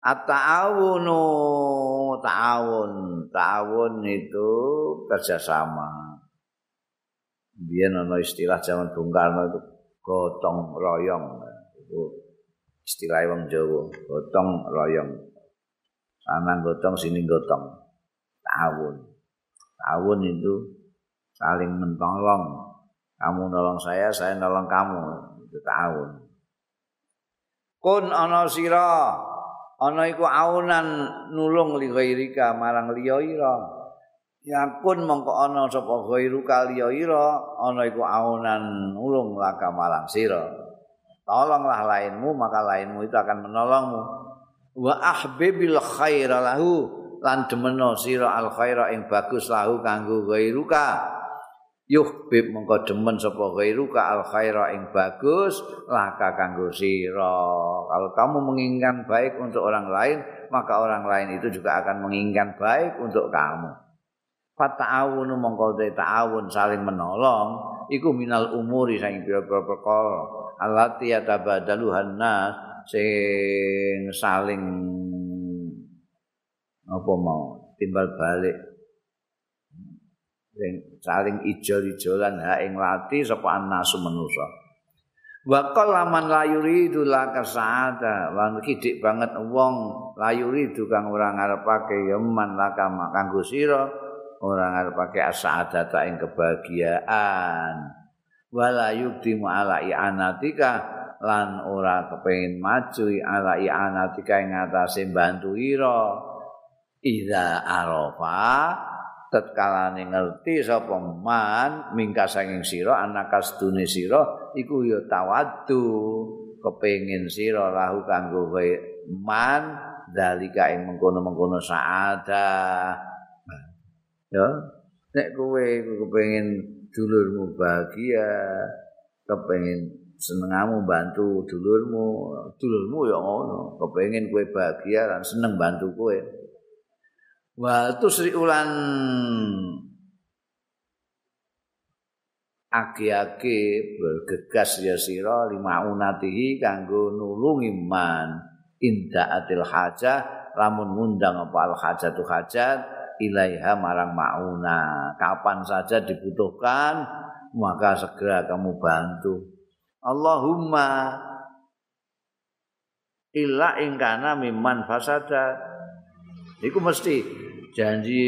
At-ta'awunu ta'awun, ta'awun itu kerjasama. Biar ada istilah zaman Bung Karno itu gotong royong. Itu istilah wong Jawa, gotong royong. Sana gotong, sini gotong. Ta'awun. Ta'awun itu saling menolong. Kamu nolong saya, saya nolong kamu. Itu ta'awun. Kun ana sira ana iku aunan nulung li ghairika marang liya ira. Yakun mongko ana sapa ghairuka liya ira ana iku aunan nulung laka marang sira. Tolonglah lainmu maka lainmu itu akan menolongmu. Wa ahbibil khaira lahu lan demeno sira al khaira ing bagus lahu kanggo ghairuka yuhbib mongko demen sapa ghairuka al khaira ing bagus laka kanggo sira. Kalau kamu menginginkan baik untuk orang lain maka orang lain itu juga akan menginginkan baik untuk kamu. Fata'awunu mongko ta'awun saling menolong iku minal umuri sing pira-pira perkara. Allati yatabadaluhan nas sing saling apa mau timbal balik saling ijol-ijolan ha ing lati sapa anasu manusa. Wa qallaman la yuridu la kasada lan kidik banget wong la yuridu kang ora ngarepake yeman la kanggo sira ora ngarepake asadata ing kebahagiaan. Wala yukdimu ala i'anatika lan ora kepengin maju ala i'anatika ing atase bantu ira. Ida arafa tetkalane ngerti sapa man mingka sanging sira anakas dune sira iku ya tawaddu kepengin sira lahu kanggo man dalika ing mengkono-mengkono saada ya nek kowe kepengin dulurmu bahagia kepengin senengamu bantu dulurmu dulurmu ya ngono. Kepengin kowe bahagia lan seneng bantu kowe wa tusri ulan aki-aki bergegas ya sira lima unatihi kanggo nulungi man. Inda atil hajah lamun ngundang apa al hajatu hajat ilaiha marang mauna. Kapan saja dibutuhkan maka segera kamu bantu. Allahumma illa ingkana mimman fasada. Iku mesti janji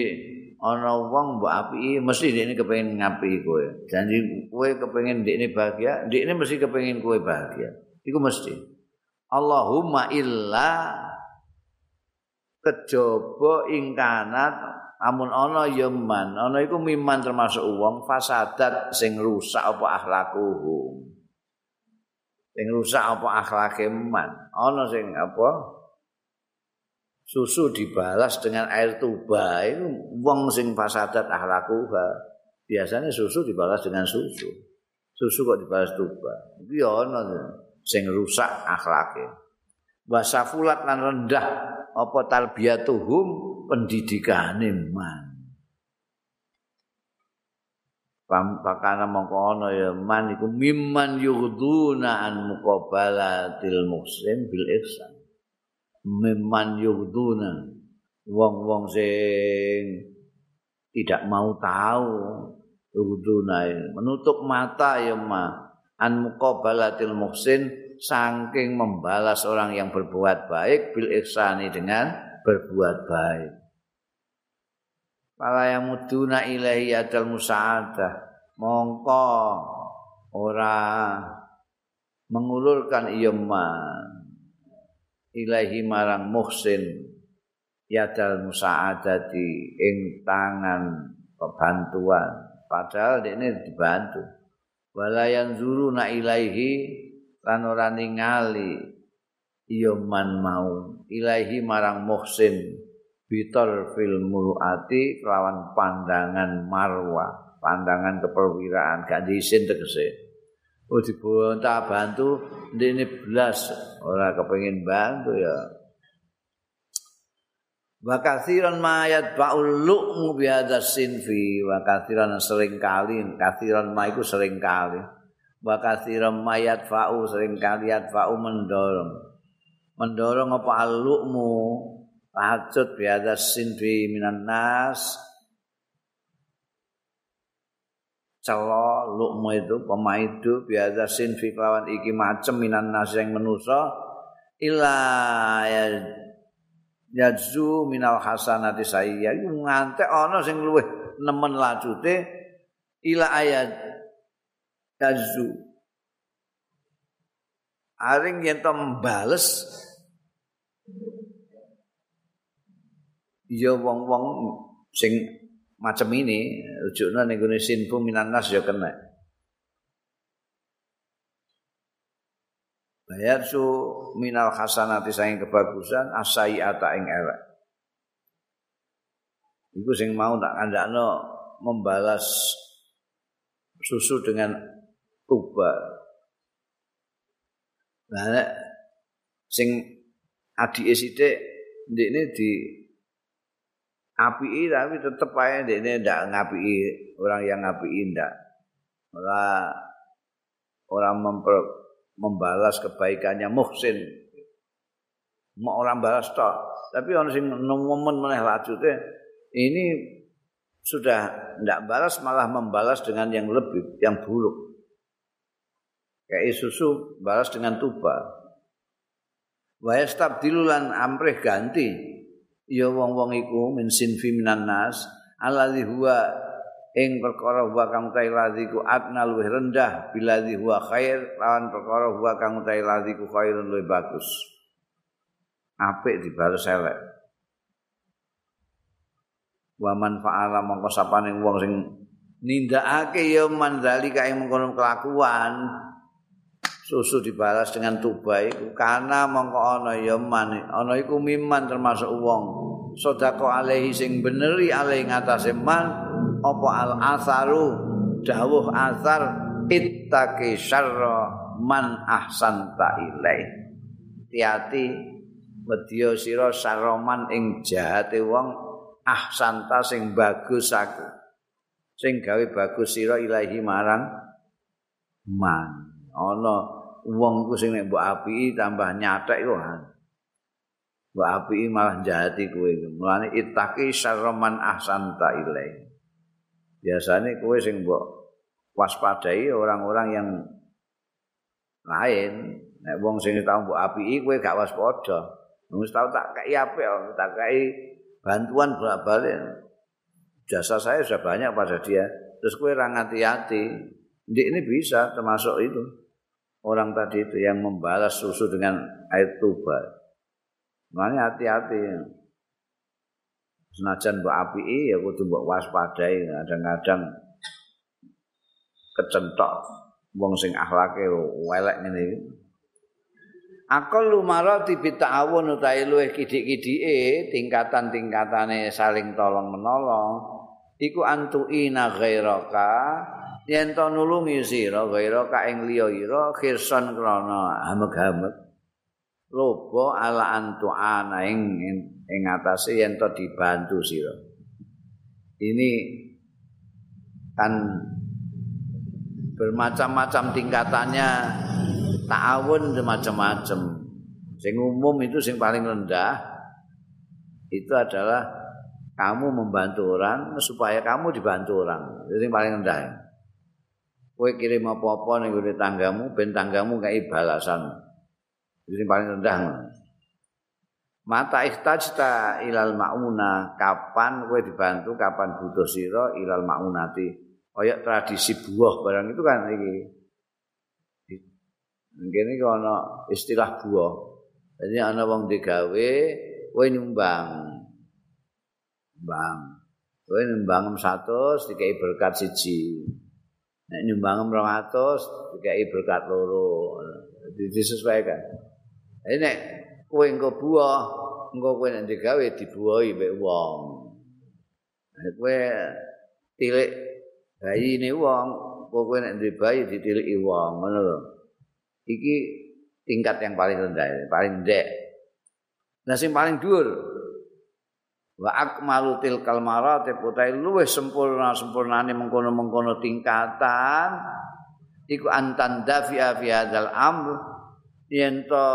ana wong mbok apiki mesti dekne kepengin ngapi kowe. Janji kowe kepengin dekne bahagia, dekne mesti kepengin kowe bahagia. Iku mesti. Allahumma illa kejaba ing kanat amun ana ya man, ana iku miman termasuk wong fasadat sing rusak apa akhlakuhum. Sing rusak apa akhlake man. Ana sing apa? Susu dibalas dengan air tuba. Itu wong sing fasadat akhlakuha biasanya susu dibalas dengan susu. Susu kok dibalas tuba? Itu ya ono sing rusak akhlake. Wasafulat lan rendah apa tarbiyatuhum pendidikane man. Pakana mongko ana ya man iku mimman yughduna an muqabalatil muslim bil ihsan meman yugduna wong-wong sing tidak mau tahu yugduna menutup mata ya ma. An muqabalatil muhsin saking membalas orang yang berbuat baik bil ihsani dengan berbuat baik. Pala yang muduna ilahi adal musa'adah. Mongko ora mengulurkan iyaman ilahi marang muhsin yadal musa'adati ing tangan kebantuan padahal ini dibantu. Walayan zuru na ilaihi lan ora ningali man mau. Ilahi marang muhsin bitor fil muluati kelawan pandangan marwa pandangan keperwiraan. Gak diisin tegese Oh dibonta bantu ini belas. Ora kepengin bantu ya. Wa kathiran mayat ba'ul lu'mu biada sinfi. Wa kathiran sering kali kathiran ma iku sering kali wa kathiran mayat fa'u sering kali yat fa'u mendorong. Mendorong apa alukmu Rajut biada sinfi minan nas Celo lukmu itu pemaidu biada sinfi kelawan iki macem minan nas yang menuso Ila ya Yadzu minal hasanati saya Ngantek ono sing luwih nemen lajute Ila ayat Yadzu Aring yang membales ya wong-wong sing macam ini rujukna ning gone sinfu minan nas ya kena. Bayar su minal hasanati saing kebagusan asai ata ing elek. Iku sing mau tak kandakno membalas susu dengan tuba. Nah, sing adik sithik ndekne di api tapi tetep aja ini ndak ngapi orang yang ngapi ndak. Malah orang memper, membalas kebaikannya muhsin. Mau orang balas toh tapi orang sing momen meneh lajute ini sudah ndak balas malah membalas dengan yang lebih yang buruk. Kayak susu balas dengan tuba. Wa yastabdilulan amrih ganti ya wong-wong iku min sinfi minan nas alladzi huwa ing perkara wa kang ta ladzi ku adna luwih rendah biladzi huwa khair lawan perkara wa kang ta ladzi ku khairun luwih bagus. Apik dibales elek. Wa man fa'ala mongko sapane wong sing nindakake ya mandalika ing mengkono kelakuan susu dibalas dengan tuba iku. Karena mongko ana ya man ana iku miman termasuk wong. Sedekah alaihi sing beneri alaihi ngatasé man apa al asaru dawuh asar ittaqi syarra man ahsanta ilai hati-hati wedya sira saroman ing jahate wong ahsanta sing bagus aku. Sing gawe bagus sira ilahi marang man ana wong ku sing nek mbok apiki tambah nyatek kok. Mbok apiki malah jahati kowe. Mulane itaki syarman ahsanta ilai. Biasane kowe sing mbok waspadai orang-orang yang lain. Nek wong sing tau mbok apiki kowe gak waspada. Wong tau tak kei apik, tak kei bantuan bolak-balik. Jasa saya sudah banyak pada dia. Terus kowe ra hati-hati. ini bisa termasuk itu. Orang tadi itu yang membalas susu dengan air tuba. Makanya hati-hati. Senajan mbok api ya kudu mbok waspadai kadang-kadang kecentok wong sing akhlake welek ngene iki. Akal lumarati bita'awun utahe luwih kidik-kidike tingkatan-tingkatane saling tolong menolong iku antuina ghairaka yen to nulungi sira gaira ka ing liya ira khirsan krana hamek-hamek loba ala antuana ing ing atase yen to dibantu sira. Ini kan bermacam-macam tingkatannya ta'awun macam-macam sing umum itu sing paling rendah itu adalah kamu membantu orang supaya kamu dibantu orang. Itu yang paling rendah kowe kirim apa-apa ning gone tanggamu ben tanggamu kaya balasan. Ini paling rendah. Mata ikhtajta ilal mauna kapan kowe dibantu kapan butuh sira ilal maunati. Kaya tradisi buah barang itu kan iki. Mungkin iki ana istilah buah. Jadi ana wong digawe kowe nyumbang. Bang kowe nyumbang 100 dikai berkat siji Nek nyumbang 200 dikai berkat loro. Disesuaikan. Ini nek kowe engko buah, engko kowe nek digawe dibuahi mbek wong. Nek kowe tilik bayi ne wong, kowe nek duwe bayi ditiliki wong, ngono lho. Iki tingkat yang paling rendah, paling ndek. Nah sing paling dhuwur wa akmalu tilkal maratib utai luwih sempurna sempurnane mengkono-mengkono tingkatan. Iku antan dafi'a fi hadzal amr. Yen to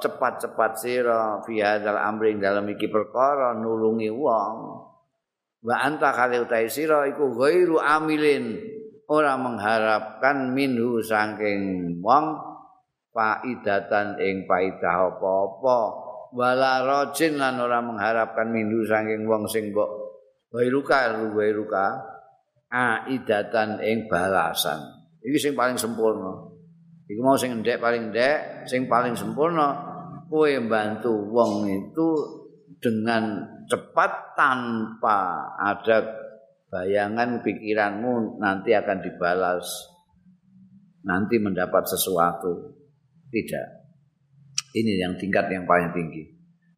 cepat-cepat sira fi hadzal amri dalam iki perkara nulungi wong. Wa anta kali utai sira iku ghairu amilin. Ora mengharapkan minhu saking wong faidatan ing paidah apa-apa wala rajin lan ora mengharapkan minhu saking wong sing mbok ghairuka ghairuka aidatan ing balasan. Iki sing paling sempurna. Iku mau sing ndek paling ndek, sing paling sempurna kowe bantu wong itu dengan cepat tanpa ada bayangan pikiranmu nanti akan dibalas nanti mendapat sesuatu. Tidak ini yang tingkat yang paling tinggi.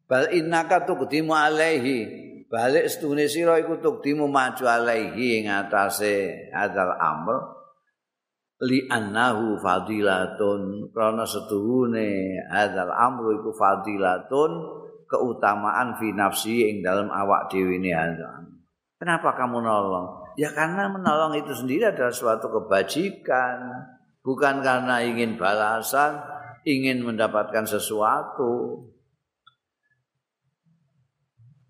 Bal innaka tuqdimu alaihi. Balik setune sira iku tuqdimu maju alaihi ing atase adzal amr. Li annahu fadilatun. Krana setuhune hadzal amru iku fadilatun keutamaan fi nafsi ing dalam awak dhewe ne Kenapa kamu nolong? Ya karena menolong itu sendiri adalah suatu kebajikan, bukan karena ingin balasan, ingin mendapatkan sesuatu.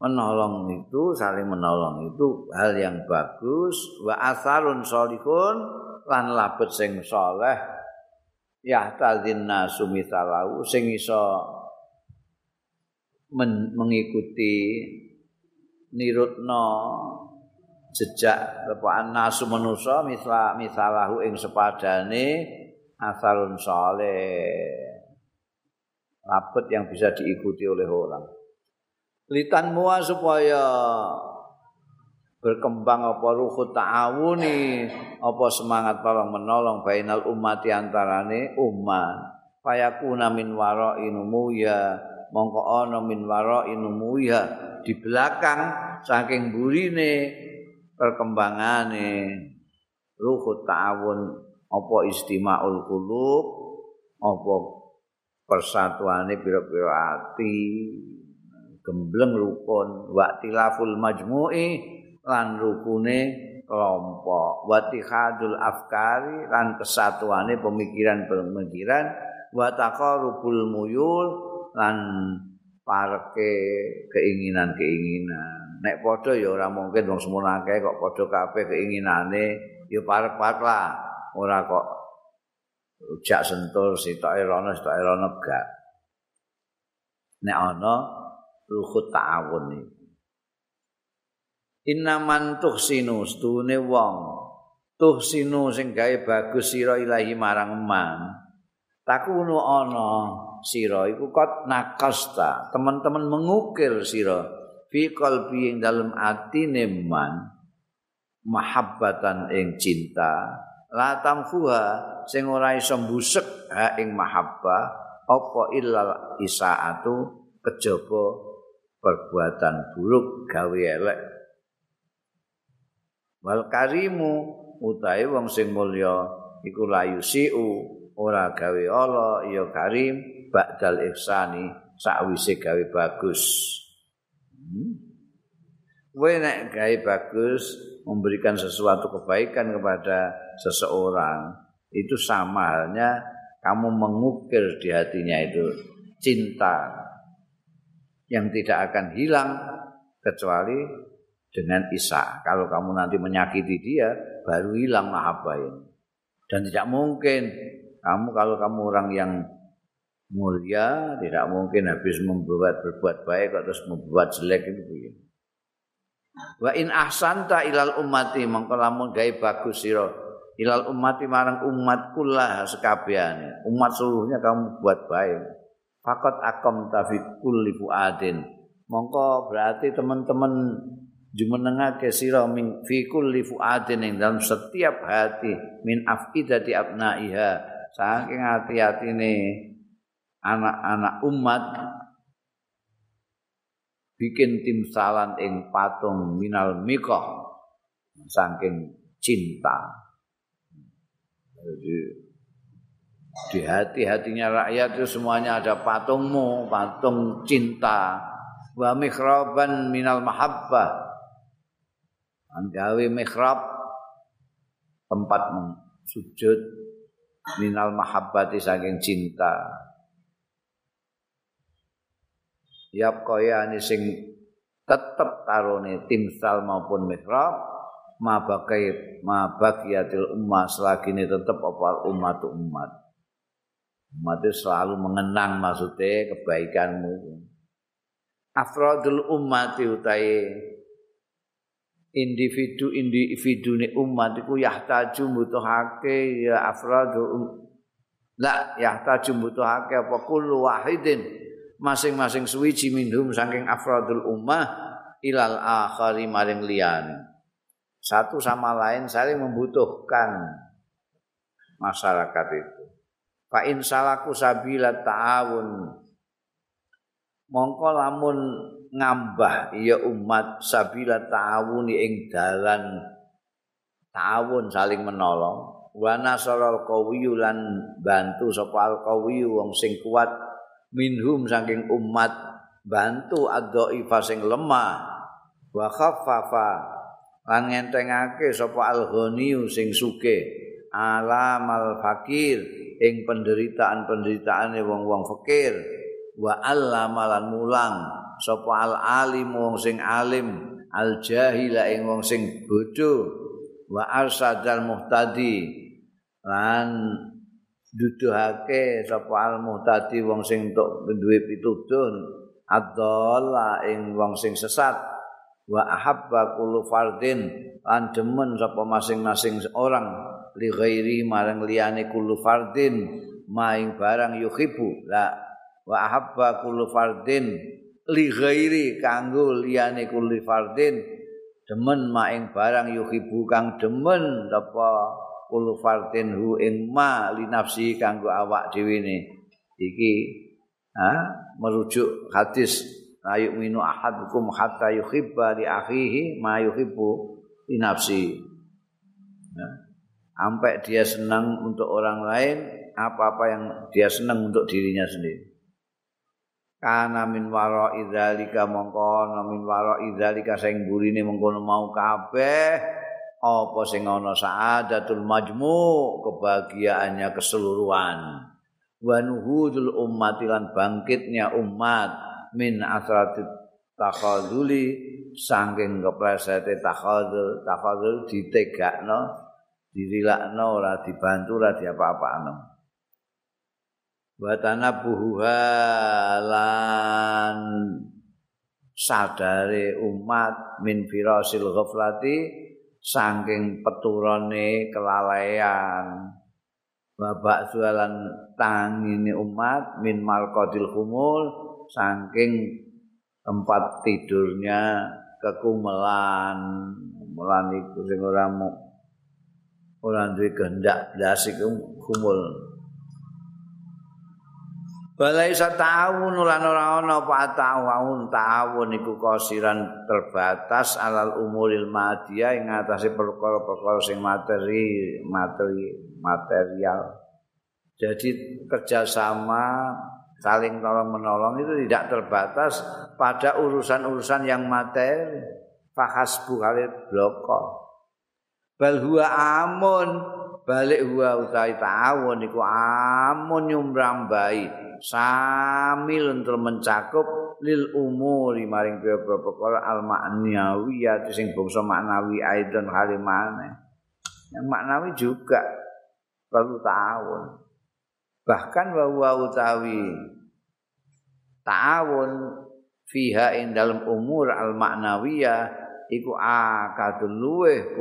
Menolong itu, saling menolong itu hal yang bagus. Wa asarun solihun, lan labet sing saleh ya tadzin nasu mitalau sing iso mengikuti nirutno jejak lepaan nasu manusa misla misalahu ing sepadane asarun saleh. Labet yang bisa diikuti oleh orang. Litan mua supaya berkembang apa ruhu ta'awuni apa semangat tolong menolong bainal umat antarane umat. Fayakuna min wara'i numuya mongko ana min wara'i di belakang saking burine perkembangane ruhu ta'awun apa istimaul qulub? Apa persatuane pira-pira ati? Gembleng rukun. Wa tilaful majmu'i lan rukune kelompok. Watihadul afkari lan kesatuane pemikiran-pemikiran. Wa taqarrubul muyul lan parke keinginan-keinginan. Nek padha ya ora mungkin wong semono akeh kok padha kabeh keinginane ya parek-parek lah ora kok ujak sentul sitoke rono sitoke rono gak. Nek ana ruhut ta'awun iki. Innaman tuhsinu stune wong. Tuhsinu sing gawe bagus sira ilahi marang man takunu ana sira iku kot nakasta teman-teman mengukir sira fi qalbi ing dalem atine man. Mahabbatan ing cinta la tamfuha sing ora iso mbusek ha ing mahabbah apa illal isaatu kejaba perbuatan buruk gawe elek wal karimu utahe wong sing mulya iku layu siu ora gawe ala ya karim ba'dal ihsani sakwise gawe bagus hmm? Nek gawe bagus memberikan sesuatu kebaikan kepada seseorang itu sama halnya kamu mengukir di hatinya itu cinta yang tidak akan hilang kecuali dengan Isa. Kalau kamu nanti menyakiti dia, baru hilang mahabbah ini. Dan tidak mungkin kamu kalau kamu orang yang mulia, tidak mungkin habis membuat berbuat baik terus membuat jelek itu. Wa in ahsanta ilal ummati mongko lamun gawe bagus sira ilal ummati marang umat kula sekabehane umat seluruhnya kamu buat baik. Fakot akom tafi kulli fuadin. Mongko berarti teman-teman jumenengake sira min fi kulli fuadin ing dalam setiap hati min afidati abnaiha. Saking hati-hatine anak-anak umat bikin timsalan ing patung minal mikoh saking cinta. Jadi di hati-hatinya rakyat itu semuanya ada patungmu patung cinta. Wa mikhraban minal mahabbah. Anggawe mihrab tempat sujud minal mahabbati saking cinta yap kaya sing tetep karone timsal maupun mihrab ma bakai ma bagiatil ummah selagi ini tetep apa umat umat umat itu selalu mengenang maksudnya kebaikanmu. Afrodul umat utai individu individu ni umat iku yahtaju butuhake ya afradu um, la yahtaju butuhake apa kullu wahidin masing-masing suwiji minhum saking afradul ummah ilal akhari maring liyane. Satu sama lain saling membutuhkan masyarakat itu. Fa in salaku sabila ta'awun. Mongko lamun ngambah ya umat sabila ta'awuni ing dalan ta'awun saling menolong. Wa nasaral qawiyyu lan bantu sapa al qawiyyu wong sing kuat minhum saking umat bantu adhaifa sing lemah wa khaffafa lan ngentengake sapa al ghaniyyu sing suke alamal fakir ing penderitaan-penderitaane wong-wong fakir wa allamalan mulang sapa al alim wong sing alim al jahila ing wong sing bodho wa arsadal muhtadi lan duduhake sapa al muhtadi wong sing entuk duwe pituduh adzalla ing wong sing sesat. Wa ahabba kullu fardin. Lan demen sapa masing-masing orang. Li ghairi marang liyane kullu fardin. Maing barang yuhibbu la wa ahabba kullu fardin. Li ghairi kanggo liyane kulli fardin. Demen maing barang yuhibu kang demen apa kullu fardin hu ing ma li nafsi kanggo awak dhewe ne. Iki ha merujuk hadis ayu minu ahadukum hatta yuhibba li akhihi ma yuhibbu li nafsi. Ya. sampai dia senang untuk orang lain apa-apa yang dia senang untuk dirinya sendiri. Kana min wara idzalika mongko min wara idzalika sing burine mengkono mau kabeh apa sing ana saadatul majmu kebahagiaannya keseluruhan. Wa nuhudul ummati lan bangkitnya umat min asratit takhadzuli saking keplesete takhadzul takhadzul ditegakno dirilakno ora dibantu ora diapa-apakno. Wa tanabuha lan sadare umat min firasil ghaflati saking peturane kelalaian. Babak sualan tangine umat min marqadil humul saking tempat tidurnya kekumelan mulan iku sing ora ora duwe kehendak blas iku kumul Balai ta'awun lan ora ana apa ta'awun ta'awun iku kosiran terbatas alal umuril madya ing atase perkara-perkara sing materi materi material. Jadi kerjasama saling tolong menolong itu tidak terbatas pada urusan-urusan yang materi. Fahasbu halid bloko. Bal huwa amun balik huwa utai ta'awun iku amun nyumrambai. Samil untuk mencakup lil umuri maring pira-pira perkara al ma'nawiyah sing bangsa maknawi aidon halimane yang maknawi juga perlu ta'awun bahkan bahwa utawi ta'awun fiha ing dalam umur al ma'nawiyah iku akadul luweh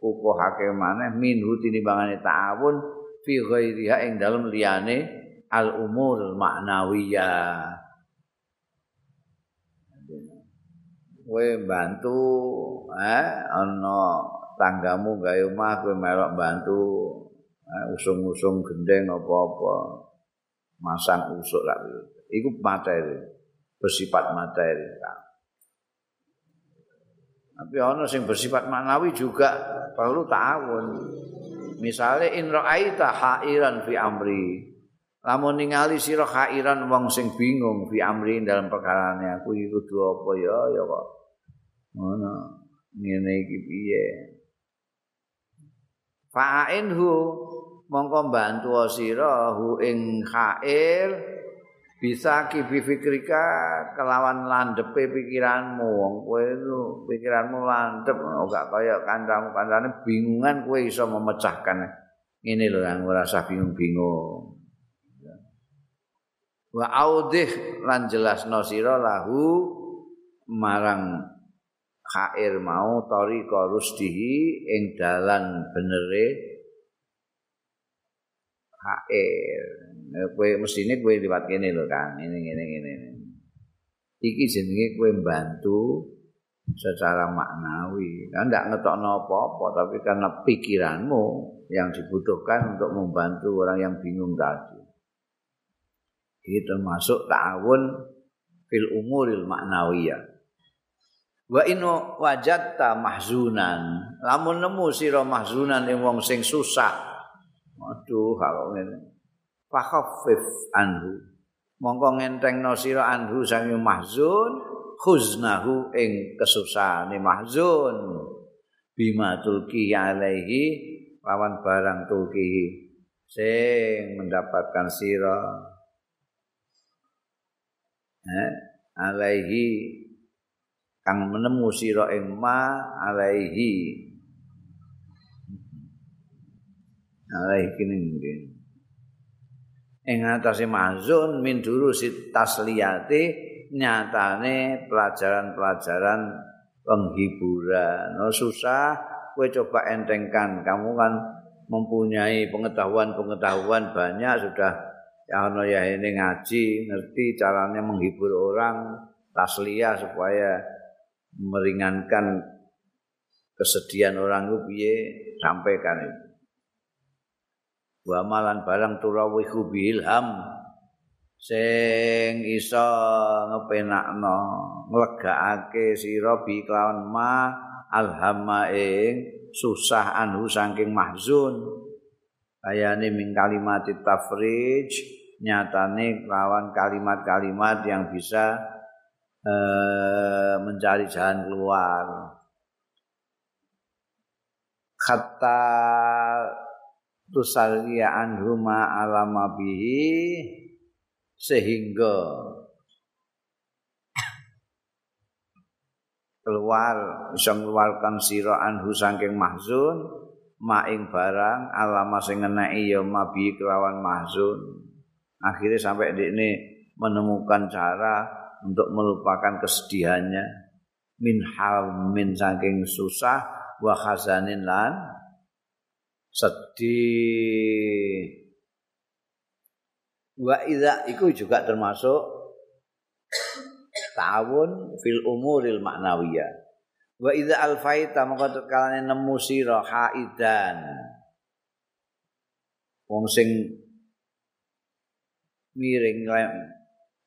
kukuh hake maneh minhu tinimbangane ta'awun fi ghairiha ing dalam liyane al umur maknawiyah. Kowe bantu eh ana tanggamu gawe omah kowe melok bantu eh, usung-usung gendeng apa-apa masang usuk lak iku materi bersifat materi. Tapi ana sing bersifat maknawi juga perlu ta'awun misalnya in ra'aita ha'iran fi amri Lamun ningali sira khairan wong sing bingung fi amri dalam perkarane aku iki kudu apa ya ya kok. Ngono. Ngene iki piye? Fa'inhu mongko bantu sira hu ing khair bisa kibi fikrika kelawan landepe pikiranmu wong kowe pikiranmu landep ora kaya kancamu kancane bingungan kowe iso memecahkan ini lho ora usah bingung-bingung wa audih lan jelasno sira lahu marang khair mau tariqa rusdihi ing dalan benere khair. Kowe mestine kowe liwat kene lho kan ini ngene ngene iki jenenge kowe bantu secara maknawi. Kan ndak ngetokno apa-apa tapi karena pikiranmu yang dibutuhkan untuk membantu orang yang bingung tadi ini termasuk ta'awun fil umuril maknawiyah wa inu wajatta mahzunan. Lamun nemu sira mahzunan ing wong sing susah. Aduh kalau ngene. Fakhaffif anhu. Mongko ngentengno sira anhu sange mahzun khuznahu ing kesusahane mahzun. Bima tulki alaihi lawan barang tulki sing mendapatkan sira alaihi kang menemu sira ing ma alaihi alaihi kene mungkin ing atase mazun min durusit tasliyati nyatane pelajaran-pelajaran penghiburan. No susah kowe coba entengkan. Kamu kan mempunyai pengetahuan-pengetahuan banyak sudah ya ono ya ini ngaji, ngerti caranya menghibur orang, tasliyah supaya meringankan kesedihan orang itu piye sampaikan itu. wa malan barang turawihu bilham sing iso ngepenakno nglegakake sira bi kelawan ma alhamma ing susah anhu saking mahzun kayane min kalimat tafrij nyatane kelawan kalimat-kalimat yang bisa eh, mencari jalan keluar. Kata tusalliya anhuma alama bihi sehingga keluar bisa mengeluarkan sira anhu saking mahzun maing barang alama sing ngeneki ya mabi kelawan mahzun akhirnya sampai di ini menemukan cara untuk melupakan kesedihannya. Min hal min saking susah wa khazanin lan sedih. Wa idza iku juga termasuk ta'awun fil umuril maknawiyah. Wa idza alfaita maka kalane nemu sira haidan. Wong sing miring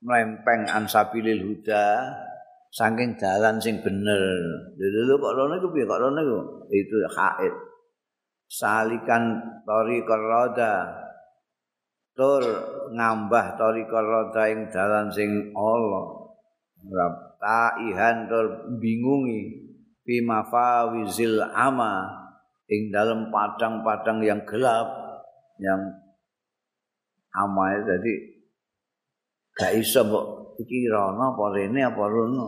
mlempeng ansabilil huda saking dalan sing bener. Lho kok rono iku piye? Kok rono iku itu haid. Salikan tori roda tur ngambah tori roda ing dalan sing Allah ta ihan tur bingungi fi mafawizil ama. Ing dalam padang-padang yang gelap yang ama jadi gak iso mbok rono apa rene apa rono.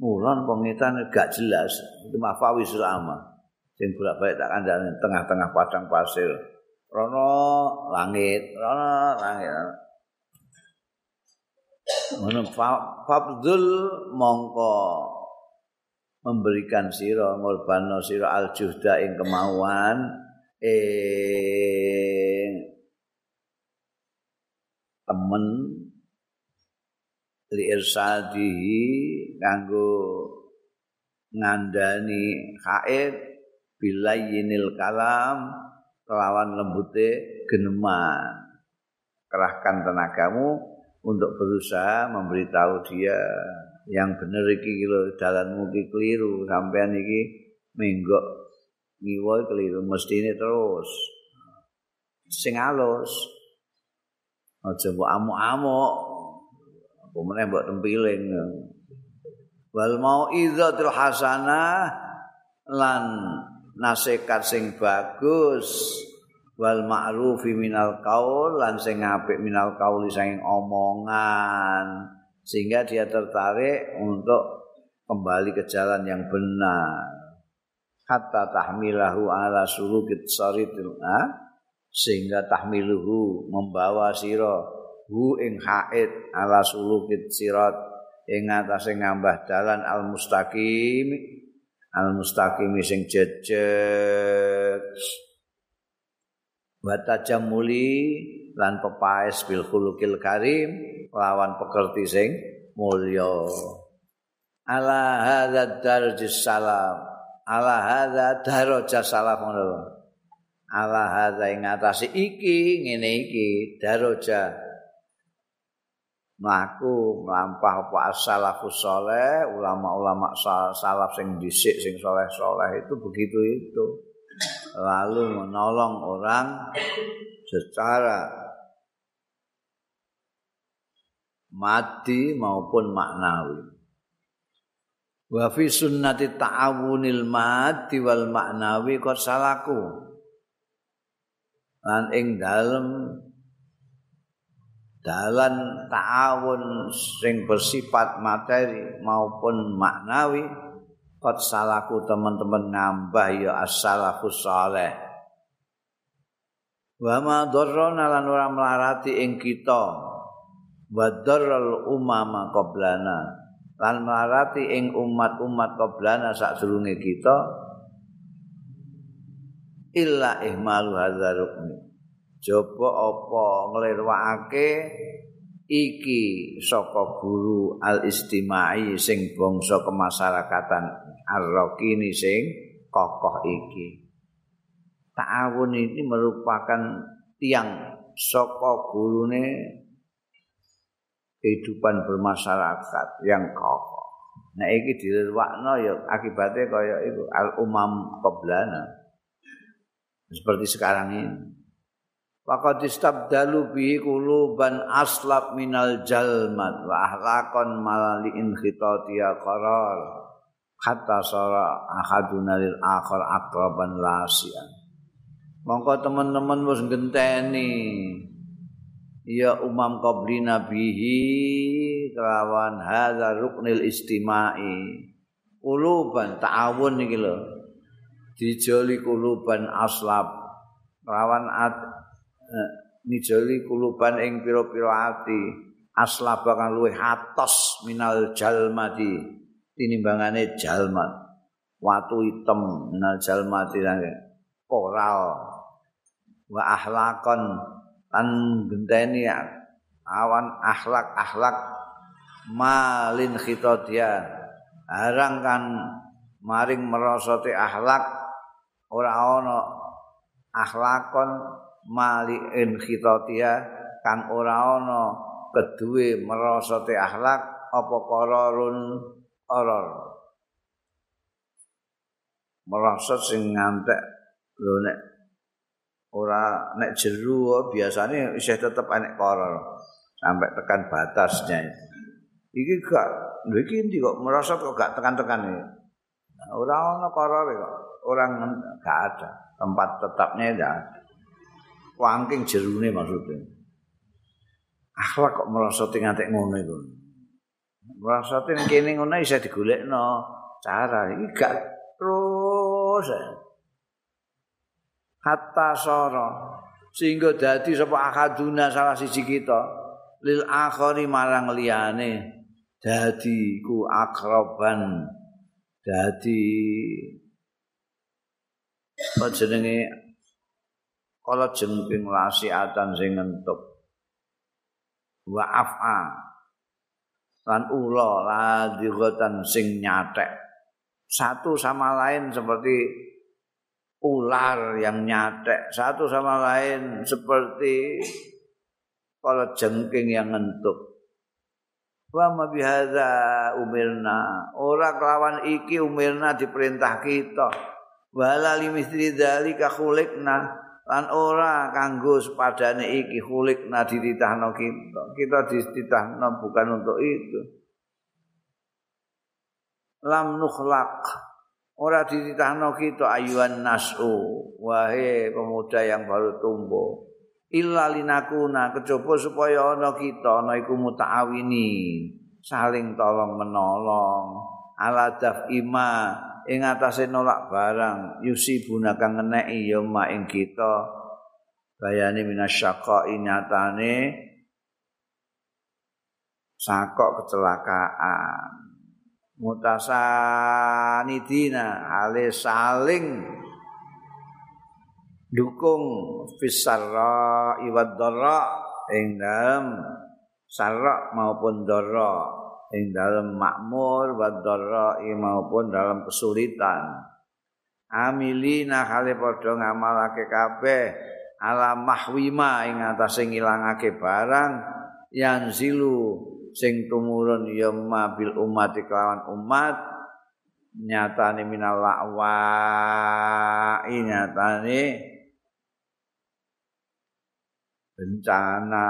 Mulon pengitan gak jelas. Itu mafawizil ama sing bolak-balik tak kandhane tengah-tengah padang pasir. Rono langit, rono langit. Ngono fabdul mongko. Memberikan sira ngorbano sira aljuhda ing kemauan. Ing irsadihi kanggo ngandani khair bilayinil kalam kelawan lembute geneman. Kerahkan tenagamu untuk berusaha memberitahu dia yang bener iki lho dalanmu iki keliru. Sampean iki menggok ngiwo keliru mesti ini terus. Sing alus. Aja mbok amuk-amuk meneh mbok tempiling. Wal mau idzatul hasanah lan nasihat sing bagus. Wal ma'rufi minal qaul lan sing apik minal qauli sing omongan. Sehingga dia tertarik untuk kembali ke jalan yang benar. Hatta tahmilahu ala sulukit saritil ha? sehingga tahmiluhu membawa sira hu ing haid ala sulukit sirat. Ing atase ngambah dalan al mustaqim al mustaqim sing jejet wa tajamuli lan pepaes bil khuluqil karim lawan pekerti sing mulya. Ala hadzal darjis salam ala hadza daraja ngono ala hadza ing atase iki ngene iki daraja mlaku mlampah apa salafus saleh ulama-ulama salaf sing dhisik sing saleh-saleh itu begitu itu. Lalu menolong orang secara mati maupun maknawi. Wa fi sunnati ta'awunil mati wal maknawi qad salaku. Lan ing dalem dalan ta'awun sing bersifat materi maupun maknawi qad salaku teman-teman ngambah ya as-salafus saleh. Wa ma dharrana lan ora melarati ing kita wa dharral umama qablana lan marati ing umat-umat qoblana sadurunge kita illa ihmalu hadzal coba apa nglirwakake iki saka guru al istimai sing bangsa kemasyarakatan arrokini sing kokoh iki ta'awun ini merupakan tiang saka gurune kehidupan bermasyarakat yang kokoh. Nah iki dilewakno ya akibatnya kaya itu al umam qablana. Seperti sekarang ini. Faqad istabdalu bihi quluban aslab minal jalmat wa ahlakon malali in khitatiya qarar. Hatta sara ahaduna lil akhar akraban lasian. Mongko teman-teman wis genteni ya umam qabli nabihi kelawan hadza ruknil istimai. Kuluban ta'awun iki lho. Dijoli kuluban aslab. Eh, nijoli kuluban ing pira-pira ati. Aslab kang luwih atos minal jalmati tinimbangane jalmat. Watu hitam minal jalmati koral. Wa ahlakon lan genteni awan akhlak-akhlak malin khitodia harang kan maring merosoti akhlak ora ana akhlakon malin khitodia kang ora ana keduwe merosoti akhlak apa kororun oror merosot sing ngantek lho nek ora nek jeru biasanya isih tetep enek koror sampai tekan batasnya iki gak iki ndi kok merasa kok gak tekan-tekan ora ana koror kok orang gak ada tempat tetapnya ya wangking jerune maksudnya akhlak kok merasa ngantek ngono iku. Merasa kene ngono isih digolekno. Cara iki gak terus. Hatta sara. Sehingga dadi sapa akaduna salah siji kita. Lil akhari marang liyane. Dadi ku akraban. Dadi jenenge kala jengking lasiatan sing ngentuk. Wa afa lan ula ladhighatan sing nyatek. Satu sama lain seperti ular yang nyatek. Satu sama lain seperti kalau jengking yang ngentuk. Wa ma bihadza umirna. Ora kelawan iki umirna diperintah kita. Wala limisri dzalika khuliqna lan ora kanggo sepadane iki khuliqna dititahno kita kita dititahno bukan untuk itu. Lam nukhlaq. Ora dititahno kita ayuan nasu. Wahai pemuda yang baru tumbuh. Illa linakuna kejaba supaya ana kita ana iku mutaawini. Saling tolong menolong ala ima ing atase nolak barang yusibuna kang ngeneki ya ma ing kita. Bayane minasyaqa inyatane sakok kecelakaan. Mutasanidina ale saling dukung fisarra iwad dharra ing dalem sarra maupun dharra ing dalem makmur wad dharra maupun dalam kesulitan. Amilina kale padha ngamalake kabeh ala mahwima ing atase ngilangake barang yang zilu sing tumurun ya mabil umat kelawan umat. Nyatane minal la'wa nyatane bencana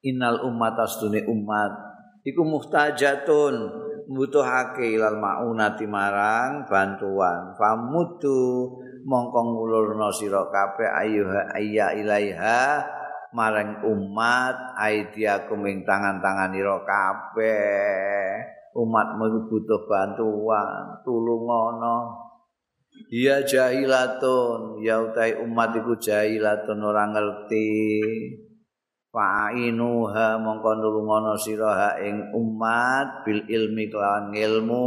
innal umat astune umat iku muhtajatun mbutuhake ilal maunati marang bantuan. Famutu mongko ngulurna sira kabeh ayuha ayya ilaiha marang umat aidiakum ing tangan-tangan ira kabeh. Umatmu butuh bantuan tulungono. Ya jahilatun ya utai umat iku jahilatun ora ngerti fa'inuha mongko nulungono sira ing umat bil ilmi kelawan ilmu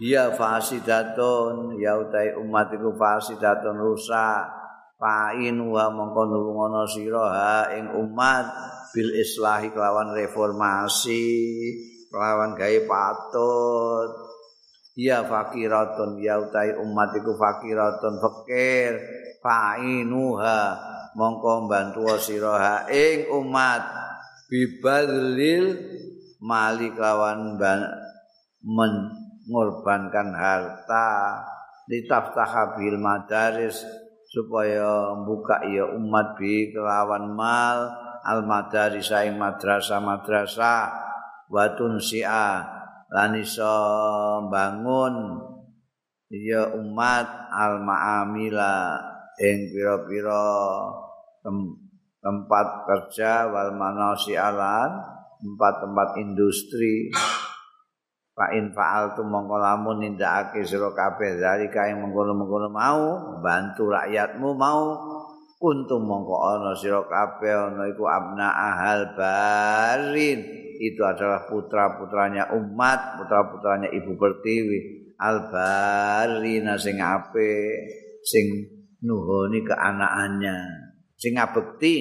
ya fasidatun. Ya utai umat iku fasidatun rusak. Fa'in wa mongko nulungono sira ing umat bil islahi kelawan reformasi kelawan gawe patut. Ya fakiratun. Ya utai umat iku fakiratun fakir. Fa'inuha mongko bantu sira ing umat. Bibadlil mali kelawan mengorbankan harta. Ditaftaha bil madaris supaya buka ya umat bi kelawan mal. Al madaris ing madrasah madrasah watun sia. Lan iso bangun ya umat. Al maamila. Ing pira-pira tempat kerja wal manasialan tempat-tempat industri. Fa in fa'al tu mongko lamun nindakake sira kabeh dari kae mengkono-mengkono mau bantu rakyatmu mau. Kuntum mongko ana sira kabeh ana iku abna ahal barin. Itu adalah putra-putranya umat putra-putranya ibu pertiwi. Al barina sing ape sing nuhoni keanaaannya sing ngabekti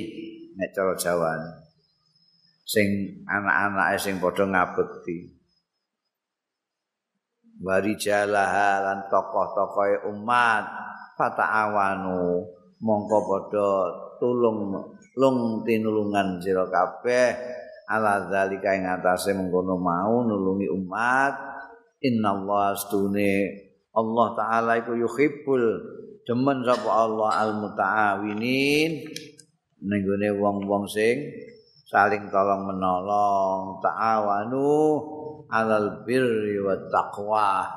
nek cara Jawa. Sing anak-anake sing padha ngabekti. Warijalah lan tokoh-tokoh umat fata'awanu mongko padha tulung lung tinulungan sira kabeh. Ala zalika ing atase mengkono mau nulungi umat. Innallaha astune. Allah taala iku yuhibbul demen sapa Allah al mutaawinin ning wong-wong sing saling tolong menolong ta'awanu alal birri wa taqwa